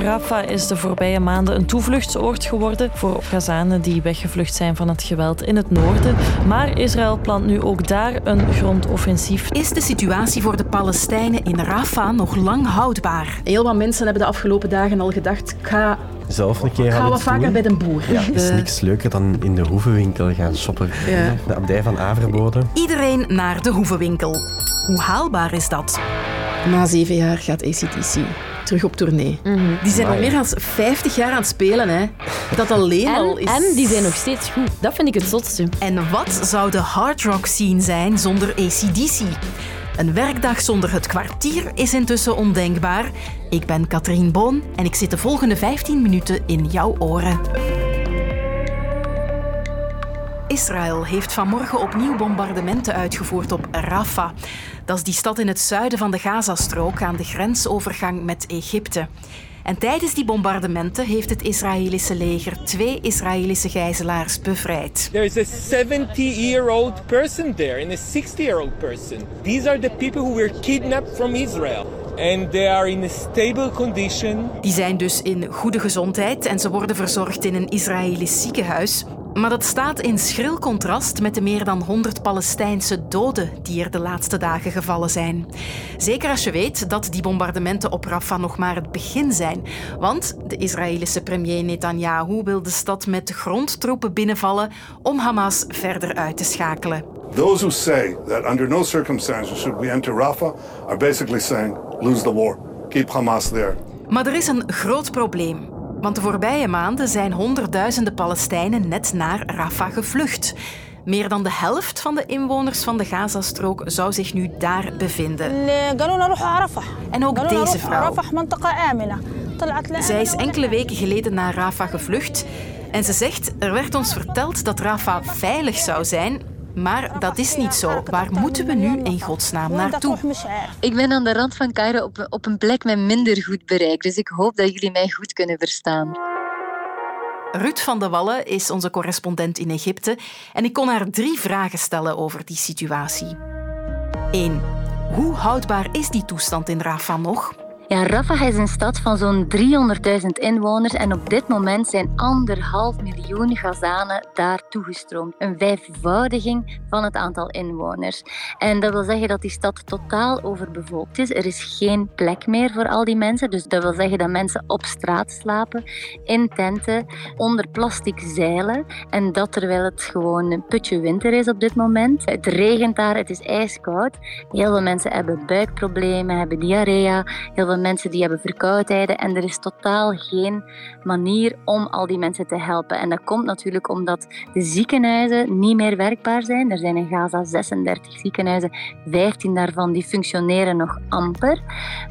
Rafah is de voorbije maanden een toevluchtsoord geworden voor Gazanen die weggevlucht zijn van het geweld in het noorden. Maar Israël plant nu ook daar een grondoffensief. Is de situatie voor de Palestijnen in Rafah nog lang houdbaar? Heel wat mensen hebben de afgelopen dagen al gedacht, ik ga zelf een keer Gaan we vaker doen. bij de boer. Ja, het is niks leuker dan in de hoevenwinkel gaan shoppen. Ja. De abdij van Averboden. Iedereen naar de hoevenwinkel. Hoe haalbaar is dat? Na zeven jaar gaat ACDC terug op tournee. Die zijn al meer dan 50 jaar aan het spelen. Hè. Dat alleen al is... en die zijn nog steeds goed. Dat vind ik het zotste. En wat zou de hard rock scene zijn zonder ACDC? Een werkdag zonder het kwartier is intussen ondenkbaar. Ik ben Katrien Boon en ik zit de volgende 15 minuten in jouw oren. Israël heeft vanmorgen opnieuw bombardementen uitgevoerd op Rafah. Dat is die stad in het zuiden van de Gazastrook aan de grensovergang met Egypte. En tijdens die bombardementen heeft het Israëlische leger twee Israëlische gijzelaars bevrijd. There is a 70-year-old person there and a 60-year-old person. These are the people who were kidnapped from Israel. And they are in a stable condition. Die zijn dus in goede gezondheid en ze worden verzorgd in een Israëlisch ziekenhuis. Maar dat staat in schril contrast met de meer dan 100 Palestijnse doden die er de laatste dagen gevallen zijn. Zeker als je weet dat die bombardementen op Rafah nog maar het begin zijn. Want de Israëlische premier Netanyahu wil de stad met grondtroepen binnenvallen om Hamas verder uit te schakelen. Those who say that under no circumstances should we enter Rafah are basically saying, lose the war. Keep Hamas there. Maar er is een groot probleem. Want de voorbije maanden zijn honderdduizenden Palestijnen net naar Rafah gevlucht. Meer dan de helft van de inwoners van de Gazastrook zou zich nu daar bevinden. En ook deze vrouw. Zij is enkele weken geleden naar Rafah gevlucht. En ze zegt, er werd ons verteld dat Rafah veilig zou zijn, maar dat is niet zo. Waar moeten we nu in godsnaam naartoe? Ik ben aan de rand van Cairo op, op een plek met minder goed bereik, dus ik hoop dat jullie mij goed kunnen verstaan. Ruud van de Wallen is onze correspondent in Egypte en ik kon haar drie vragen stellen over die situatie. 1. Hoe houdbaar is die toestand in Rafah nog? Ja, Rafah is een stad van zo'n 300.000 inwoners en op dit moment zijn anderhalf miljoen Gazanen daar toegestroomd. Een vijfvoudiging van het aantal inwoners. En dat wil zeggen dat die stad totaal overbevolkt is. Er is geen plek meer voor al die mensen. Dus dat wil zeggen dat mensen op straat slapen, in tenten, onder plastic zeilen. En dat terwijl het gewoon een putje winter is op dit moment. Het regent daar, het is ijskoud. Heel veel mensen hebben buikproblemen, hebben diarrea. Heel veel mensen die hebben verkoudheden en er is totaal geen manier om al die mensen te helpen. En dat komt natuurlijk omdat de ziekenhuizen niet meer werkbaar zijn. Er zijn in Gaza 36 ziekenhuizen, 15 daarvan die functioneren nog amper.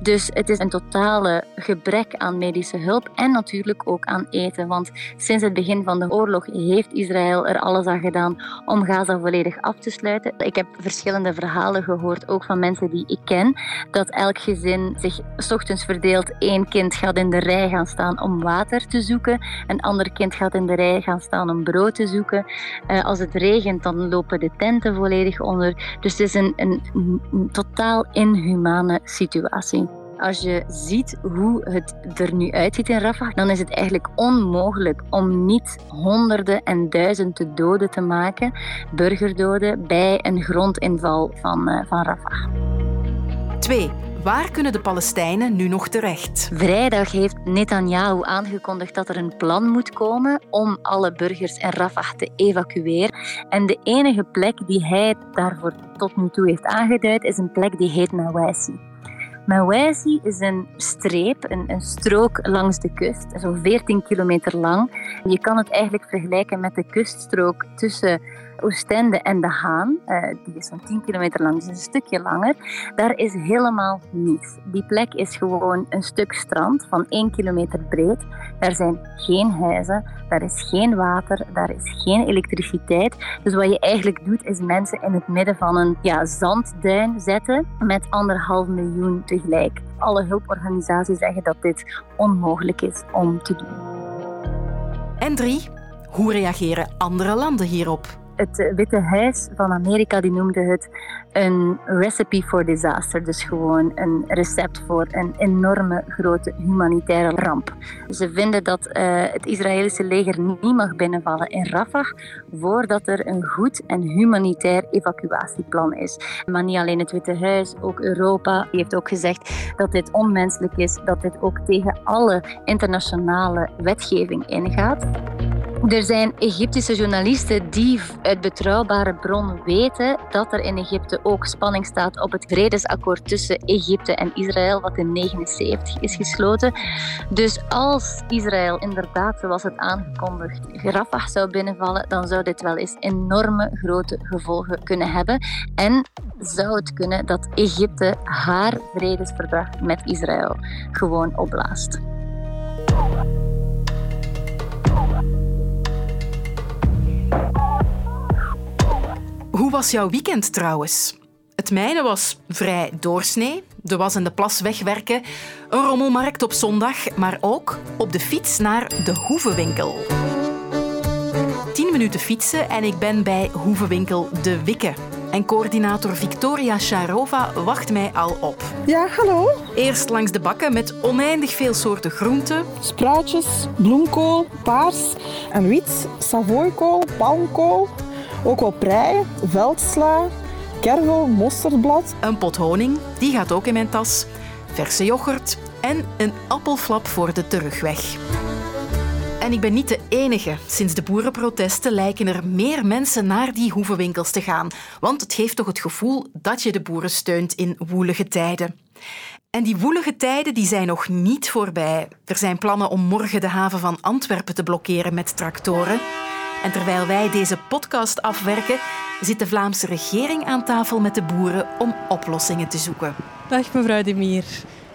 Dus het is een totale gebrek aan medische hulp en natuurlijk ook aan eten. Want sinds het begin van de oorlog heeft Israël er alles aan gedaan om Gaza volledig af te sluiten. Ik heb verschillende verhalen gehoord, ook van mensen die ik ken, dat elk gezin zich ochtends verdeelt. Eén kind gaat in de rij gaan staan om water te zoeken. Een ander kind gaat in de rij gaan staan om brood te zoeken. Eh, als het regent, dan lopen de tenten volledig onder. Dus het is een, een, een totaal inhumane situatie. Als je ziet hoe het er nu uitziet in Rafah, dan is het eigenlijk onmogelijk om niet honderden en duizenden doden te maken, burgerdoden, bij een grondinval van, eh, van Rafah. 2. Waar kunnen de Palestijnen nu nog terecht? Vrijdag heeft Netanyahu aangekondigd dat er een plan moet komen om alle burgers in Rafah te evacueren. En de enige plek die hij daarvoor tot nu toe heeft aangeduid is een plek die heet Mawasi. Mawasi is een streep, een, een strook langs de kust, zo'n 14 kilometer lang. Je kan het eigenlijk vergelijken met de kuststrook tussen Oostende en De Haan. Eh, die is zo'n 10 kilometer lang, dus een stukje langer. Daar is helemaal niets. Die plek is gewoon een stuk strand van 1 kilometer breed. Daar zijn geen huizen, daar is geen water, daar is geen elektriciteit. Dus wat je eigenlijk doet, is mensen in het midden van een ja, zandduin zetten met anderhalf miljoen tegelijk. Alle hulporganisaties zeggen dat dit onmogelijk is om te doen. En 3. Hoe reageren andere landen hierop? Het Witte Huis van Amerika die noemde het een recipe for disaster. Dus gewoon een recept voor een enorme grote humanitaire ramp. Ze vinden dat uh, het Israëlische leger niet mag binnenvallen in Rafah voordat er een goed en humanitair evacuatieplan is. Maar niet alleen het Witte Huis, ook Europa heeft ook gezegd dat dit onmenselijk is, dat dit ook tegen alle internationale wetgeving ingaat. Er zijn Egyptische journalisten die uit betrouwbare bron weten dat er in Egypte ook spanning staat op het vredesakkoord tussen Egypte en Israël, wat in 1979 is gesloten. Dus als Israël inderdaad, zoals het aangekondigd, Rafah zou binnenvallen, dan zou dit wel eens enorme grote gevolgen kunnen hebben. En zou het kunnen dat Egypte haar vredesverdrag met Israël gewoon opblaast. Hoe was jouw weekend trouwens? Het mijne was vrij doorsnee. De was en de plas wegwerken, een rommelmarkt op zondag, maar ook op de fiets naar de Hoevenwinkel. Tien minuten fietsen en ik ben bij Hoevenwinkel De Wikke. En coördinator Victoria Sharova wacht mij al op. Ja, hallo. Eerst langs de bakken met oneindig veel soorten groenten. Spruitjes, bloemkool, paars en wit, savoykool, palmkool, ook wel prei, veldsla, kervel, mosterdblad. Een pot honing, die gaat ook in mijn tas. Verse yoghurt en een appelflap voor de terugweg. En ik ben niet de enige. Sinds de boerenprotesten lijken er meer mensen naar die hoevenwinkels te gaan. Want het geeft toch het gevoel dat je de boeren steunt in woelige tijden. En die woelige tijden die zijn nog niet voorbij. Er zijn plannen om morgen de haven van Antwerpen te blokkeren met tractoren. En terwijl wij deze podcast afwerken, zit de Vlaamse regering aan tafel met de boeren om oplossingen te zoeken. Dag mevrouw Demir.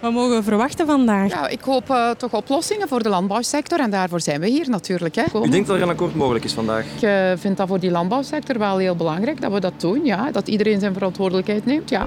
Wat mogen we verwachten vandaag? Ja, ik hoop uh, toch oplossingen voor de landbouwsector en daarvoor zijn we hier natuurlijk. Hè. U denkt dat er een akkoord mogelijk is vandaag? Ik uh, vind dat voor die landbouwsector wel heel belangrijk dat we dat doen. Ja. Dat iedereen zijn verantwoordelijkheid neemt. Ja.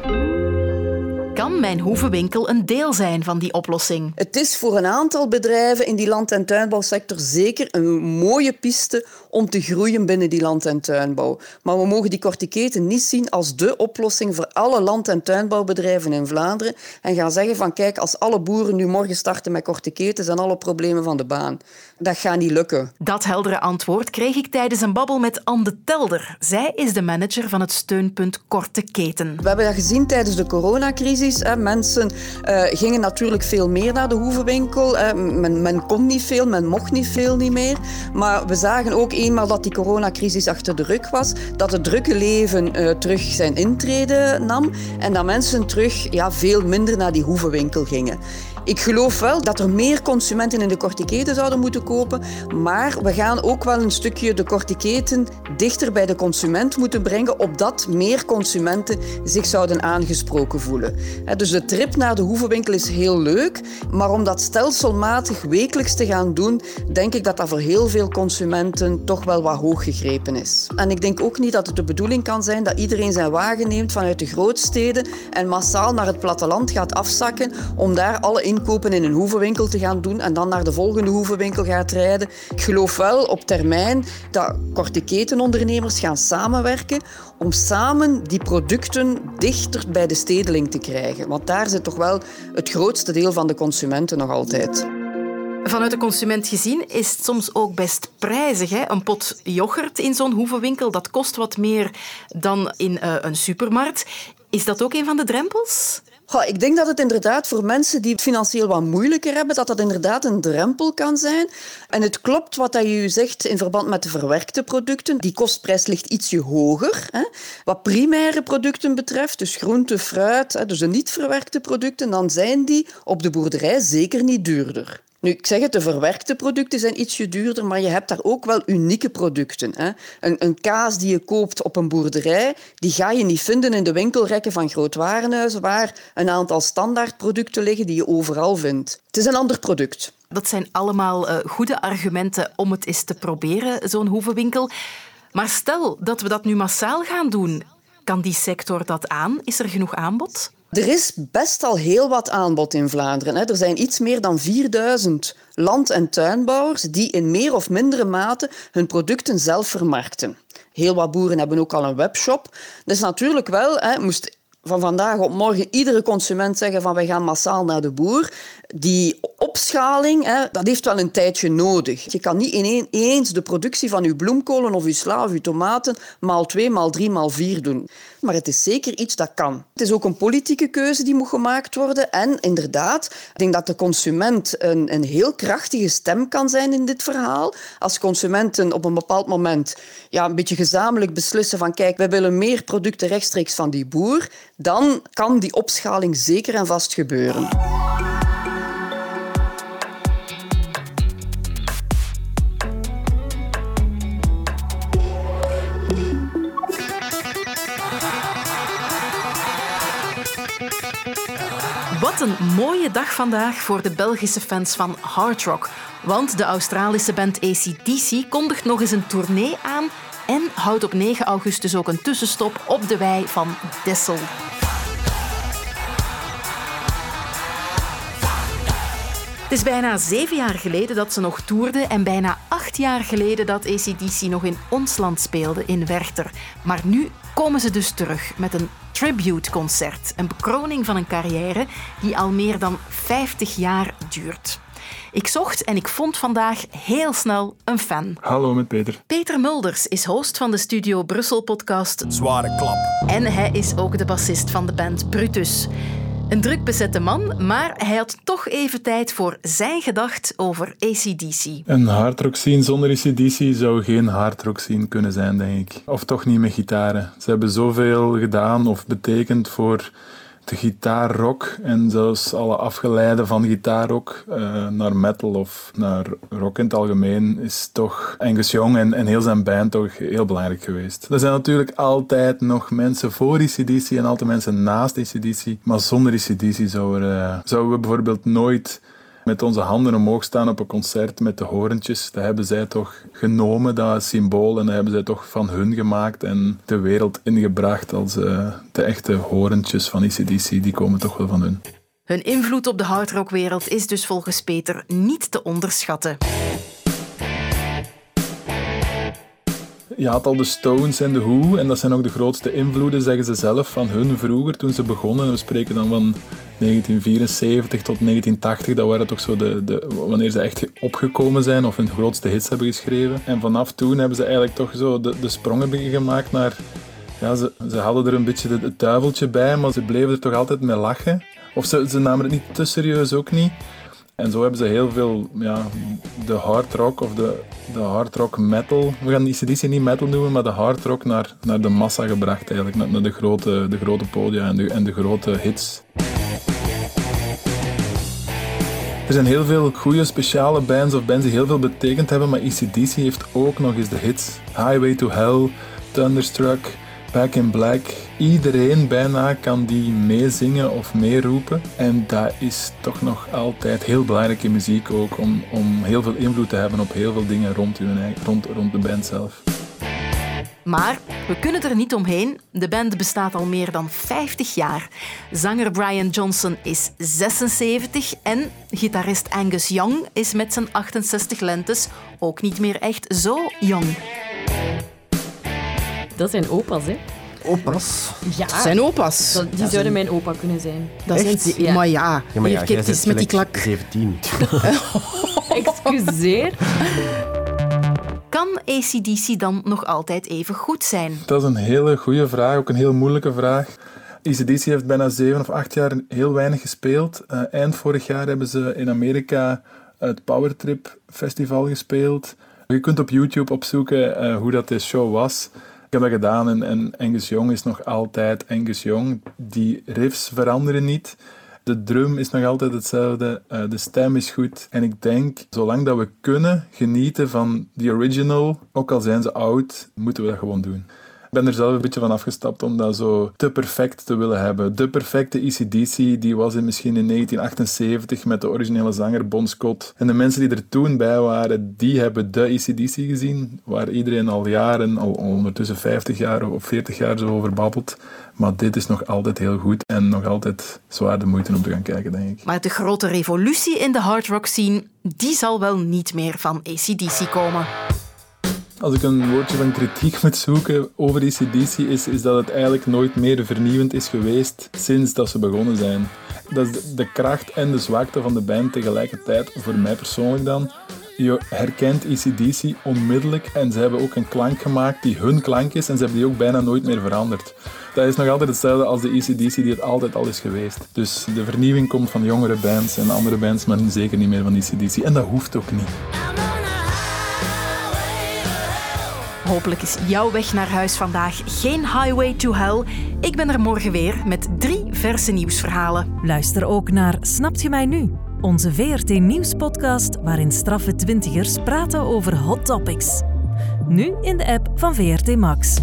Kan mijn hoevenwinkel een deel zijn van die oplossing? Het is voor een aantal bedrijven in die land- en tuinbouwsector zeker een mooie piste om te groeien binnen die land- en tuinbouw. Maar we mogen die korte keten niet zien als de oplossing voor alle land- en tuinbouwbedrijven in Vlaanderen en gaan zeggen van kijk, als alle boeren nu morgen starten met korte ketens en alle problemen van de baan. Dat gaat niet lukken. Dat heldere antwoord kreeg ik tijdens een babbel met Anne Telder. Zij is de manager van het steunpunt Korte Keten. We hebben dat gezien tijdens de coronacrisis. Mensen uh, gingen natuurlijk veel meer naar de hoevenwinkel. Men, men, kon niet veel, men mocht niet veel niet meer. Maar we zagen ook eenmaal dat die coronacrisis achter de rug was, dat het drukke leven uh, terug zijn intrede nam en dat mensen terug ja, veel minder naar die hoevenwinkel gingen. Ik geloof wel dat er meer consumenten in de korte keten zouden moeten kopen, maar we gaan ook wel een stukje de korte keten dichter bij de consument moeten brengen, opdat meer consumenten zich zouden aangesproken voelen. Dus de trip naar de hoevenwinkel is heel leuk, maar om dat stelselmatig wekelijks te gaan doen, denk ik dat dat voor heel veel consumenten toch wel wat hoog gegrepen is. En ik denk ook niet dat het de bedoeling kan zijn dat iedereen zijn wagen neemt vanuit de grootsteden en massaal naar het platteland gaat afzakken om daar alle inkopen in een hoevenwinkel te gaan doen en dan naar de volgende hoevenwinkel gaat rijden. Ik geloof wel op termijn dat korte ketenondernemers gaan samenwerken om samen die producten dichter bij de stedeling te krijgen. Want daar zit toch wel het grootste deel van de consumenten nog altijd. Vanuit de consument gezien is het soms ook best prijzig. Hè? Een pot yoghurt in zo'n hoevenwinkel, dat kost wat meer dan in uh, een supermarkt. Is dat ook een van de drempels? Goh, ik denk dat het inderdaad voor mensen die het financieel wat moeilijker hebben, dat dat inderdaad een drempel kan zijn. En het klopt wat je zegt in verband met de verwerkte producten. Die kostprijs ligt ietsje hoger. Hè. Wat primaire producten betreft, dus groente, fruit, hè, dus de niet verwerkte producten, dan zijn die op de boerderij zeker niet duurder. Nu, ik zeg het, de verwerkte producten zijn ietsje duurder, maar je hebt daar ook wel unieke producten. Hè. Een, een, kaas die je koopt op een boerderij, die ga je niet vinden in de winkelrekken van grootwarenhuizen, waar een aantal standaardproducten liggen die je overal vindt. Het is een ander product. Dat zijn allemaal uh, goede argumenten om het eens te proberen, zo'n hoevenwinkel. Maar stel dat we dat nu massaal gaan doen, kan die sector dat aan? Is er genoeg aanbod? Er is best al heel wat aanbod in Vlaanderen. Er zijn iets meer dan 4000 land- en tuinbouwers die in meer of mindere mate hun producten zelf vermarkten. Heel wat boeren hebben ook al een webshop. Dus natuurlijk wel, moest van vandaag op morgen iedere consument zeggen van wij gaan massaal naar de boer. Die opschaling, hè, dat heeft wel een tijdje nodig. Je kan niet ineens de productie van je bloemkolen of je sla of je tomaten maal twee, maal drie, maal vier doen. Maar het is zeker iets dat kan. Het is ook een politieke keuze die moet gemaakt worden. En inderdaad, ik denk dat de consument een, een heel krachtige stem kan zijn in dit verhaal. Als consumenten op een bepaald moment ja, een beetje gezamenlijk beslissen van kijk, wij willen meer producten rechtstreeks van die boer, dan kan die opschaling zeker en vast gebeuren. Een mooie dag vandaag voor de Belgische fans van hard rock. Want de Australische band ACDC kondigt nog eens een tournee aan en houdt op 9 augustus ook een tussenstop op de wei van Dessel. Is bijna zeven jaar geleden dat ze nog toerden en bijna acht jaar geleden dat ACDC nog in ons land speelde, in Werchter. Maar nu komen ze dus terug met een tribute-concert, een bekroning van een carrière die al meer dan 50 jaar duurt. Ik zocht en ik vond vandaag heel snel een fan. Hallo met Peter. Peter Mulders is host van de Studio Brussel podcast Zware klap. en hij is ook de bassist van de band Brutus. Een druk bezette man, maar hij had toch even tijd voor zijn gedacht over ACDC. Een hardrock scene zonder ACDC zou geen hardrock scene kunnen zijn, denk ik. Of toch niet met gitaren. Ze hebben zoveel gedaan of betekend voor de gitaarrock en zelfs alle afgeleiden van gitaarrock uh, naar metal of naar rock in het algemeen is toch Angus Young en, heel zijn band toch heel belangrijk geweest. Er zijn natuurlijk altijd nog mensen voor ICDC en altijd mensen naast ICDC, maar zonder ICDC zou zouden we bijvoorbeeld nooit met onze handen omhoog staan op een concert met de horentjes. Dat hebben zij toch genomen, dat symbool, en dat hebben zij toch van hun gemaakt en de wereld ingebracht als uh, de echte horentjes van ICDC. Die komen toch wel van hun. Hun invloed op de hardrockwereld is dus volgens Peter niet te onderschatten. Je had al de Stones en de Who, en dat zijn ook de grootste invloeden, zeggen ze zelf, van hun vroeger toen ze begonnen. We spreken dan van 1974 tot 1980, dat waren toch zo de, de, wanneer ze echt opgekomen zijn of hun grootste hits hebben geschreven. En vanaf toen hebben ze eigenlijk toch zo de, de sprongen gemaakt naar... Ja, ze, ze hadden er een beetje het de duiveltje bij, maar ze bleven er toch altijd mee lachen. Of ze, ze namen het niet te serieus ook niet. En zo hebben ze heel veel, ja, de hard rock of de, de hard rock metal, we gaan die CDC niet metal noemen, maar de hard rock naar, naar de massa gebracht eigenlijk, naar, naar de, grote, de grote podia en de, en de grote hits. Er zijn heel veel goede speciale bands of bands die heel veel betekend hebben, maar ECDC heeft ook nog eens de hits. Highway to Hell, Thunderstruck, Back in Black. Iedereen bijna kan die meezingen of meeroepen. En dat is toch nog altijd heel belangrijk in muziek ook, om, om heel veel invloed te hebben op heel veel dingen rond, hun, eigen- rond, rond de band zelf. Maar we kunnen er niet omheen. De band bestaat al meer dan 50 jaar. Zanger Brian Johnson is 76 en gitarist Angus Young is met zijn 68 lentes ook niet meer echt zo jong. Dat zijn opa's, hè? Opa's? Ja. Dat zijn opa's. Dat- die Dat zouden zijn- mijn opa kunnen zijn. Dat is Echt? Maar ja, Ja, maar ja, hier, jij kijk eens bent met die klak. 17. Excuseer. Kan ACDC dan nog altijd even goed zijn? Dat is een hele goede vraag, ook een heel moeilijke vraag. ECDC heeft bijna zeven of acht jaar heel weinig gespeeld. Eh, eind vorig jaar hebben ze in Amerika het Powertrip Festival gespeeld. Je kunt op YouTube opzoeken eh, hoe dat de show was. Heb dat gedaan en, en Angus Young is nog altijd Angus Young. Die riffs veranderen niet. De drum is nog altijd hetzelfde, eh, de stem is goed. En ik denk, zolang dat we kunnen genieten van die original, ook al zijn ze oud, moeten we dat gewoon doen. Ben er zelf een beetje van afgestapt om dat zo te perfect te willen hebben. De perfecte ECDC, die was in misschien in 1978 met de originele zanger Bon Scott. En de mensen die er toen bij waren, die hebben de ECDC gezien, waar iedereen al jaren, al ondertussen 50 jaar of 40 jaar zo over babbelt. Maar dit is nog altijd heel goed en nog altijd zwaar de moeite om te gaan kijken, denk ik. Maar de grote revolutie in de hard rock scene, die zal wel niet meer van ACDC komen. Als ik een woordje van kritiek moet zoeken over ACDC, is, is dat het eigenlijk nooit meer vernieuwend is geweest sinds dat ze begonnen zijn. Dat is de, kracht en de zwakte van de band tegelijkertijd, voor mij persoonlijk dan. Je herkent ACDC onmiddellijk en ze hebben ook een klank gemaakt die hun klank is en ze hebben die ook bijna nooit meer veranderd. Dat is nog altijd hetzelfde als de ACDC die het altijd al is geweest. Dus de vernieuwing komt van jongere bands en andere bands, maar zeker niet meer van ACDC. En dat hoeft ook niet. Hopelijk is jouw weg naar huis vandaag geen highway to hell. Ik ben er morgen weer met drie verse nieuwsverhalen. Luister ook naar Snapt je mij nu? Onze VRT Nieuwspodcast waarin straffe twintigers praten over hot topics. Nu in de app van VRT Max.